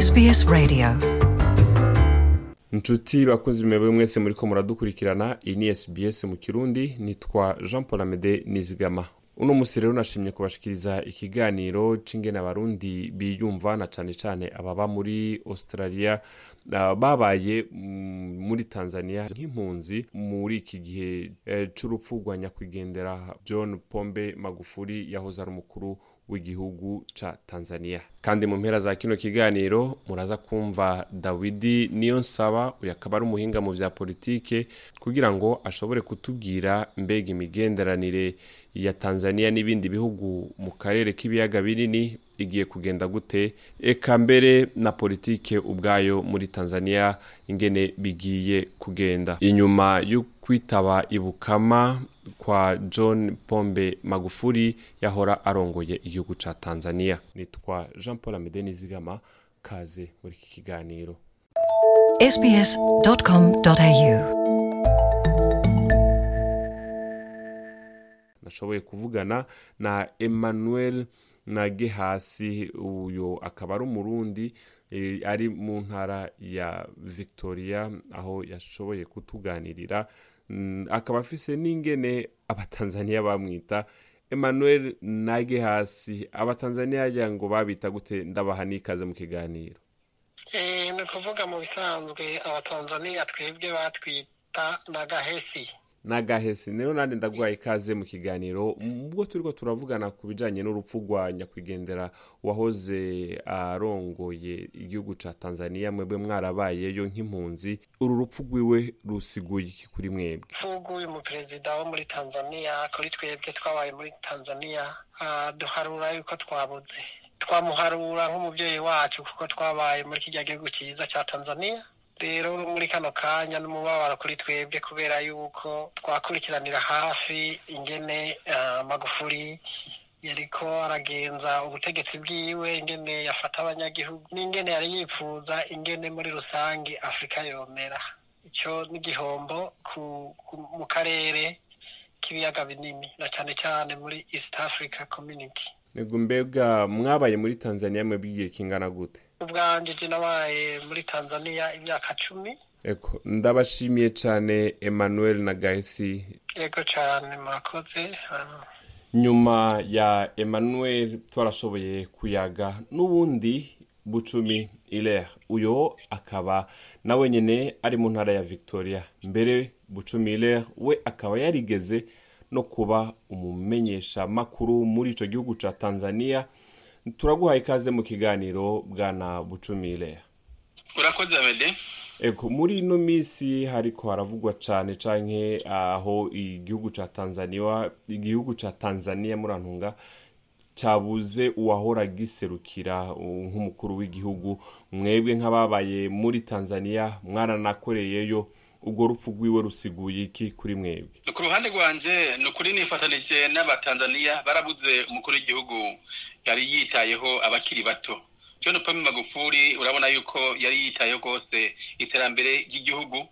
SBS Radio. Inshuti bakunzi mwebwe mwese muriko muradukurikirana iyi ni sbs mu kirundi nitwa jean paul amede nizigama. Uno musi rero nashimye kubashikiriza ikiganiro c'ingene abarundi biyumva na cane cane ababa muri australia babaye mm, muri tanzania nk'impunzi muri iki gihe eh, c'urupfu rwa nyakwigendera john pombe magufuri yahoze ari umukuru w'igihugu ca tanzania. Kandi mu mpera za kino kiganiro muraza kumva dawidi niyo nsaba uyu akaba ari umuhinga mu vya politike kugira ngo ashobore kutubwira mbega imigenderanire ya tanzania n'ibindi bihugu mu karere k'ibiyaga binini igiye kugenda gute. Eka mbere na politike ubwayo muri tanzania ingene bigiye kugenda. Inyuma yo kwitaba ibukama kwa john pombe magufuri yahora arongoye igihugu ca tanzania. Nitwa jean paul amede nizigama kaze muri iki kiganiro. Nashoboye kuvugana na emmanuel nagehasi uyu akaba ari umurundi eh, ari mu ntara ya victoria aho yashoboye kutuganirira akaba afise n'ingene abatanzaniya bamwita emmanuel nagehasi abatanzaniya yagira ngo babita gute? Ndabaha n'ikaze mu kiganiro. Eh, ni ukuvuga mu bisanzwe abatanzaniya twebwe batwita n'agahesi. Nagahesi rero nandi ndaguhaye ikaze mu kiganiro ubwo turiko turavugana ku bijanye n'urupfu rwa nyakwigendera wahoze arongoye igihugu ca tanzania mwebwe mwarabayeyo nk'impunzi. Uru rupfu rwiwe rusiguye iki kuri mwebwe? Mvugu uyu muperezida wo muri tanzaniya kuri twebwe twabaye muri tanzaniya ah, duharura yuko twabuze. Twamuharura nk'umubyeyi wacu kuko twabaye muri kirya gihugu cyiza cya tanzaniya rero muri kano kanya n'umubabaro kuri twebwe kubera yuko twakurikiranira hafi ingene ah, magufuri yariko aragenza ubutegetsi bwiwe ingene yafata abanyagihugu n'ingene yari yipfuza ingene muri rusange afurika yomera. Icyo n'igihombo mu karere k'ibiyaga binini na cyane cyane muri east africa community. Nego mbega mwabaye muri tanzania mwebwe igihe kingana gute? Ubwanje je nabaye muri tanzania imyaka cumi. Eko ndabashimiye cane emmanuel nagahesi yego cyane murakoze. Nyuma ya emmanuel twarashoboye kuyaga n'ubundi bucumi iler uyo akaba nawe nyene ari mu ntara ya victoria. Mbere bucumi iler we akaba yarigeze no kuba umumenyesha makuru muri ico gihugu ca tanzania. Turaguhaye ikaze mu kiganiro bwana bucumi iler urakoze amede ego muri ino minsi hariko haravugwa cane canke aho igihugu ca tanzania igihugu ca tanzania murantunga cabuze uwahora giserukira nk'umukuru w'igihugu. Mwebwe nk'ababaye muri tanzania mwaranakoreyeyo. Ubwo rupfu rwiwe rusiguye iki kuri mwebwe? Ku ruhande rwanje ni ukuri nifatanije n'abatanzaniya barabuze umukuru w'igihugu. Yari yitayeho abakiri bato. John paul magufuri urabona yuko yari yitayeho rwose iterambere ry'igihugu.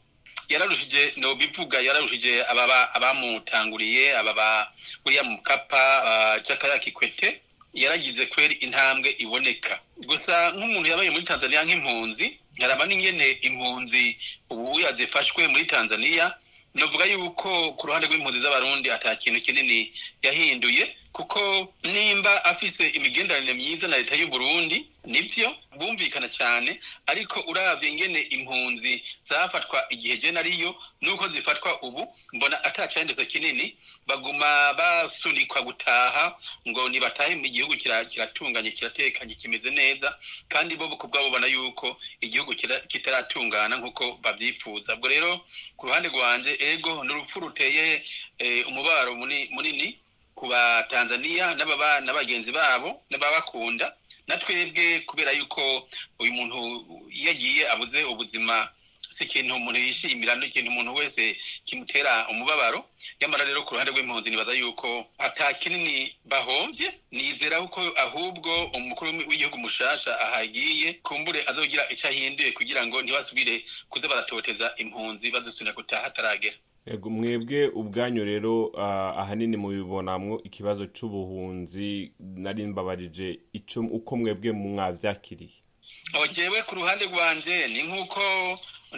Yararushije nobivuga yararushije ababa abamutanguriye ababa uriya mukapa uh, jakaya kikwete. Yaragize kweri intambwe iboneka. Gusa nk'umuntu yabaye muri tanzania nk'impunzi nkaraba n'ingene impunzi ubu yazifashwe muri tanzania novuga yuko ku ruhande rw'impunzi z'abarundi ata kintu kinini yahinduye. Kuko nimba afise imigenderanire myiza na leta y'u Burundi nivyo bumvikana cyane ariko uravye ingene impunzi zafatwa igihe je nariyo nuko zifatwa ubu mbona atacahinduzo kinini baguma basunikwa gutaha ngo nibatahe mu gihugu kira- kiratunganye kiratekanye kimeze neza kandi bo ku bwabo babona yuko igihugu kitaratungana nk'uko bavyipfuza ubwo rero ku ruhande rwanje ego ni urupfu ruteye eh, umubabaro muni- munini ku batanzaniya n'ababa n'abagenzi babo n'ababakunda na twebwe kubera yuko uyu muntu iyo agiye abuze ubuzima si ikintu umuntu yishimira ni ikintu umuntu wese kimutera umubabaro. Nyamara rero ku ruhande rw'impunzi nibaza yuko ata kinini bahomvye nizera ko ahubwo umukuru w'igihugu mushasha ahagiye kumbure azogira ico ahinduye kugira ngo ntibasubire kuza baratoteza impunzi bazisubira gutaha hataragera mwebwe ubwanyu rero ah, ahanini mubibonamwo ikibazo c'ubuhunzi nari mbabarije uko mwebwe mwavyakiriye aho jewe ku ruhande rwanje ni nk'uko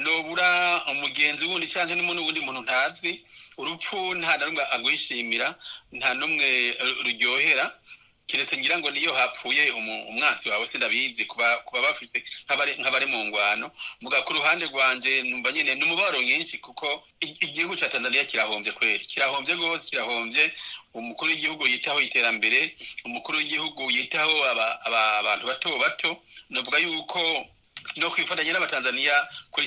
nobura umugenzi wundi cyangwa wundi muntu ntazi urupfu nta na rumwe agwishimira nta n'umwe ruryohera. Keretse ngira ngo niyo hapfuye umwansi wawe sindabizi kuba kuba bafise nk'abari mu ngwano. Muga ku ruhande rwanje numva nyine ni umubaro mwinshi kuko igihugu cya tanzania kirahombye kweri. Kirahombye rwose kirahombye umukuru w'igihugu yitaho iterambere umukuru w'igihugu yitaho abantu bato bato. Navuga yuko no kwifatanya n'abatanzaniya kuri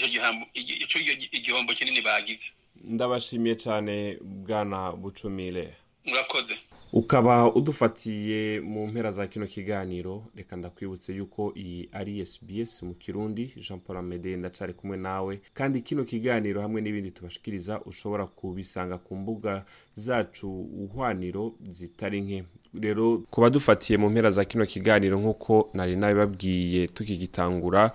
icyo igihombo kinini bagize. Ndabashimiye cyane bwana bucumire murakoze. Ukaba udufatiye mu mpera za kino kiganiro reka ndakwibutse yuko iyi ari SBS mu kirundi. Jean paul amede ndacari kumwe nawe. Kandi kino kiganiro hamwe n'ibindi tubashikiriza ushobora kubisanga ku mbuga zacu uhwaniro zitari nke. Rero kuba dufatiye mu mpera za kino kiganiro nk'uko nari nabibabwiye tukigitangura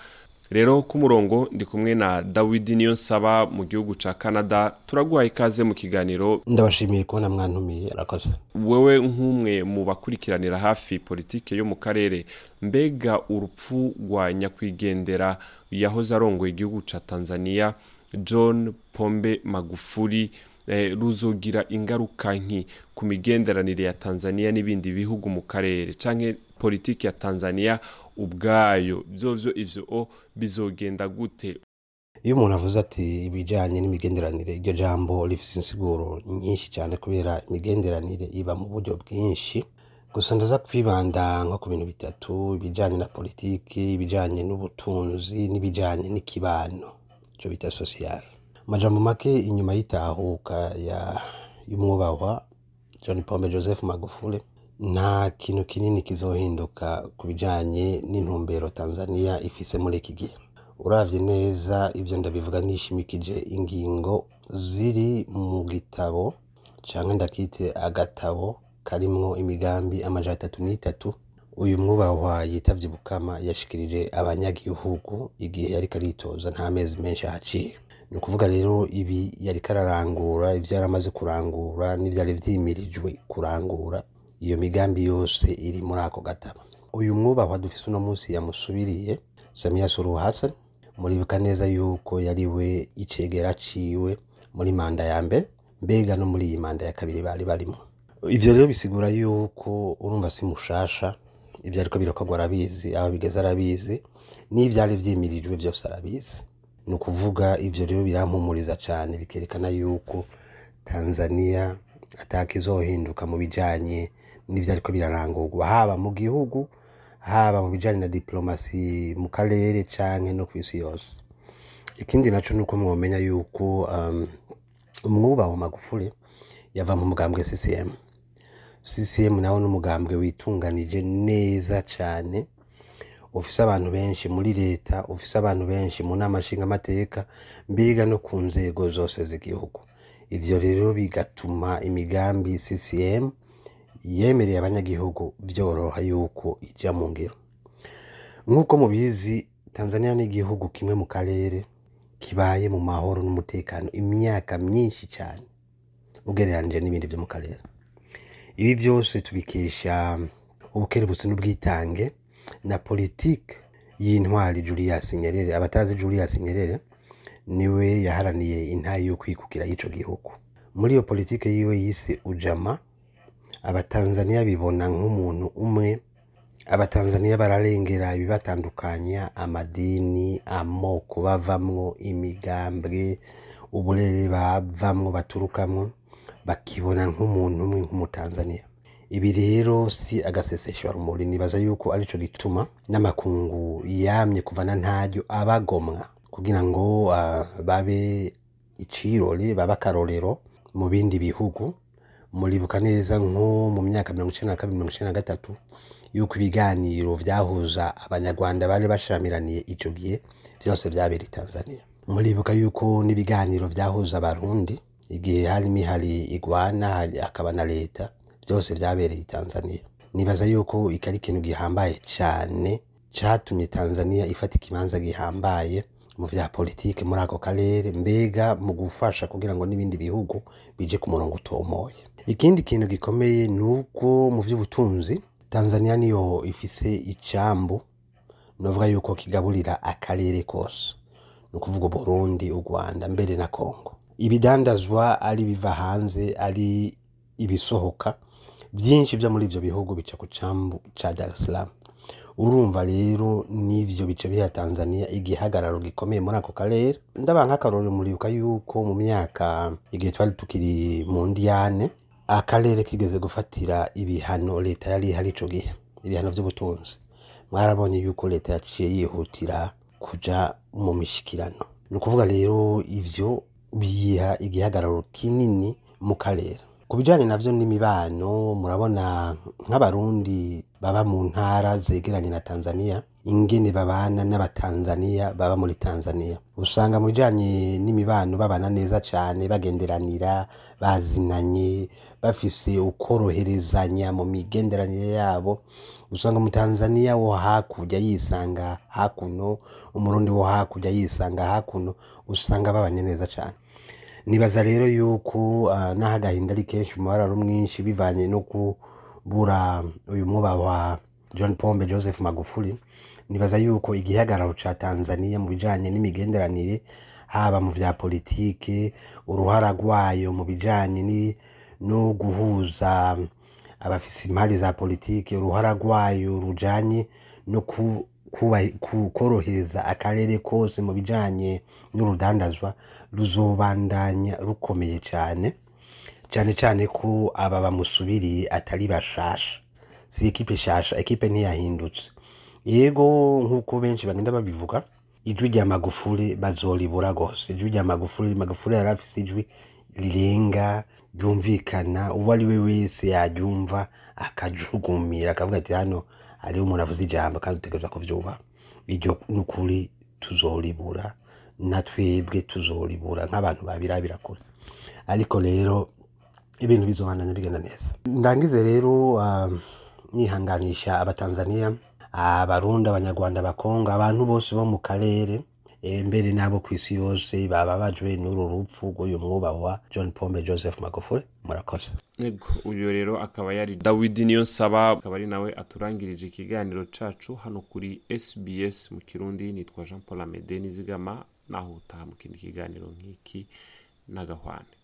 rero ku murongo ndi kumwe na dawidi niyo nsaba mu gihugu cya canada turaguha ikaze mu kiganiro. Ndabashimiye kubona mwantumiye arakoze wewe nk'umwe mu bakurikiranira hafi politiki yo mu karere mbega urupfu rwa nyakwigendera yahoze arongoye igihugu cya tanzania john pombe magufuri ruzogira ingaruka nki ku migenderanire ya tanzania n'ibindi bihugu mu karere cyangwa politiki ya tanzania ubwayo. Byovyo ivyo bizogenda gute? Iyo umuntu avuze ati ibijyanye n'imigenderanire iryo jambo rifite insiguro nyinshi cyane kubera imigenderanire iba mu buryo bwinshi. Gusa ndaza kwibanda nko ku bintu bitatu ibijyanye na politiki ibijyanye n'ubutunzi n'ibijyanye n'ikibano. Icyo bita sosiyale amajambo make inyuma y'itahuka y'umwubahwa john pombe joseph magufule nta kintu kinini kizohinduka ku bijyanye n'intumbero tanzania ifise muri iki gihe. Urabye neza ibyo ndabivuga nishimikije ingingo ziri mu gitabo cyangwa ndakite agatabo karimwo imigambi amajana atatu n'itatu. Uyu mwubahwa yitabye bukama yashikirije abanyagihugu igihe yari karitoza nta mezi menshi ahaciye. Ni ukuvuga rero ibi yari kararangura ibyo yari amaze kurangura n'ibyari byimirijwe kurangura iyo migambi yose iri muri ako gatabo. Uyu mwubahwa dufise uno munsi yamusubiriye samiya suru hassan muribuka neza yuko yari we icegera ciwe muri manda ya mbere mbega no muri iyi manda ya kabiri bari barimo. Ivyo rero bisigura yuko urumva si mushasha ivyo ariko birakorwa arabizi aho bigeze arabizi n'ivyari vyimirijwe vyose arabizi. Ni ukuvuga ivyo rero birampumuriza cane bikerekana yuko tanzania atakizohinduka mu bijanye n'ivyo ariko birarangurwa haba mu gihugu haba mu bijanye na diplomasi mu karere canke no kw'isi yose. Ikindi naco nuko mwomenya yuko um, umwubaho magufuli yava mu mugambwe CCM. CCM nawo n'umugambwe witunganije neza cane ufise abantu benshi muri leta ufise abantu benshi mu nama nshingamateka mbega no ku nzego zose z'igihugu. Ivyo rero bigatuma imigambi CCM yemereye abanyagihugu vyoroha yuko ija mu ngiro nk'uko mubizi tanzania ni igihugu kimwe mu karere kibaye mu mahoro n'umutekano imyaka myinshi cyane ugereranije n'ibindi vyo mu karere. Ibi vyose tubikesha ubukerebutsi n'ubwitange na politike y'intwari julius nyerere abatazi julius nyerere ni we yaharaniye intayi yo kwikukira y'ico gihugu. Muri iyo politike yiwe yise ujama abatanzaniya bibona nk'umuntu umwe. Abatanzaniya bararengera ibibatandukanya amadini amoko bavamwo imigambwe uburere bavamwo baturukamwo bakibona nk'umuntu umwe nk'umutanzaniya. Ibi rero si agaseseshwa rumuri nibaza yuko arico gituma n'amakungu yamye kuvana ntaryo abagomwa. Kugira ngo uh, babe icirori babe akarorero mu bindi bihugu. Muribuka neza nko mu myaka mirongo icenda na kabiri mirongo icenda na gatatu yuko ibiganiro vyahuza abanyarwanda bari bashamiraniye ico gihe vyose vyabera i tanzania. Muribuka yuko n'ibiganiro vyahuza abarundi igihe harimo ihari igwana hari akaba na leta vyose vyabereye tanzania. Nibaza yuko iki ari ikintu gihambaye cane catumye tanzania ifata ikibanza gihambaye mu vya politike muri ako karere mbega mu gufasha kugira ngo n'ibindi bihugu bije ku murongo utomoye. Ikindi kintu gikomeye ni uko mu vy'ubutunzi tanzania niyo ifise icambu novuga yuko kigaburira akarere kose. Ni ukuvuga Burundi u Rwanda mbere na Kongo ibidandazwa ari biva hanze ari ibisohoka byinshi byo muri ivyo bihugu bica ku cambu ca Dar es Salaam. Urumva rero n'ivyo bice biha Tanzania igihagararo gikomeye muri ako karere. Ndaba nk'akarorero muribuka yuko mu myaka igihe twari tukiri mu ndiyane akarere kigeze gufatira ibihano leta yari ihari ico gihe ibihano vy'ubutunzi. Mwarabonye yuko leta yaciye yihutira kuja mu mishikirano. Ni ukuvuga rero ivyo biha igihagararo kinini mu karere. Ku bijanye navyo n'imibano murabona nk'abarundi baba mu ntara zegeranye na Tanzania ingene babana n'abatanzania baba muri Tanzania. Usanga mu bijanye n'imibano babana neza cane bagenderanira bazinanye bafise ukoroherezanya mu migenderanire yabo. Usanga umutanzania wo hakurya yisanga hakuno umurundi wo hakurya yisanga hakuno usanga babanye neza cane. Nibaza rero yuko uh, naho agahinda ari kenshi umubabaro mwinshi bivanye no kubura uyu mwuba wa John Pombe Joseph Magufuli nibaza yuko igihagararo ca Tanzania mu bijanye n'imigenderanire haba mu vya politike uruhara rwayo mu bijanye ni no guhuza abafise impari za politike uruhara rwayo rujanye no korohereza akarere kose mu bijanye n'urudandazwa ruzobandanya rukomeye cane cane cane ko aba bamusubiriye atari bashasha. Si ekipe shasha ekipe ntiyahindutse. Yego nk'uko benshi bagenda babivuga ijwi rya magufuri bazoribura rwose. Ijwi rya magufuri magufuri yari afise ijwi rirenga ryumvikana uwo ari we wese yaryumva akajugumira akavuga ati hano hariho umuntu avuze ijambo kandi utegereza kuvyubaha iryo n'ukuri tuzoribura na twebwe tuzoribura nk'abantu babirabira kure ariko rero ibintu bizobandanya bigenda neza. Ndangize rero um, nihanganisha abatanzania abarundi abanyarwanda abakongo abantu bose bo mu karere mbere n'abo ku isi yose bababajwe n'uru rupfu rw'uyu mwubahwa john pombe joseph magufuli. Murakoze. Uyu rero akaba yari dawidi niyo nsaba akaba ari nawe aturangirije ikiganiro cacu hano kuri sbs mu kirundi nitwa jean paul amede nizigama naho utaha mu kindi kiganiro nk'iki n'agahwane.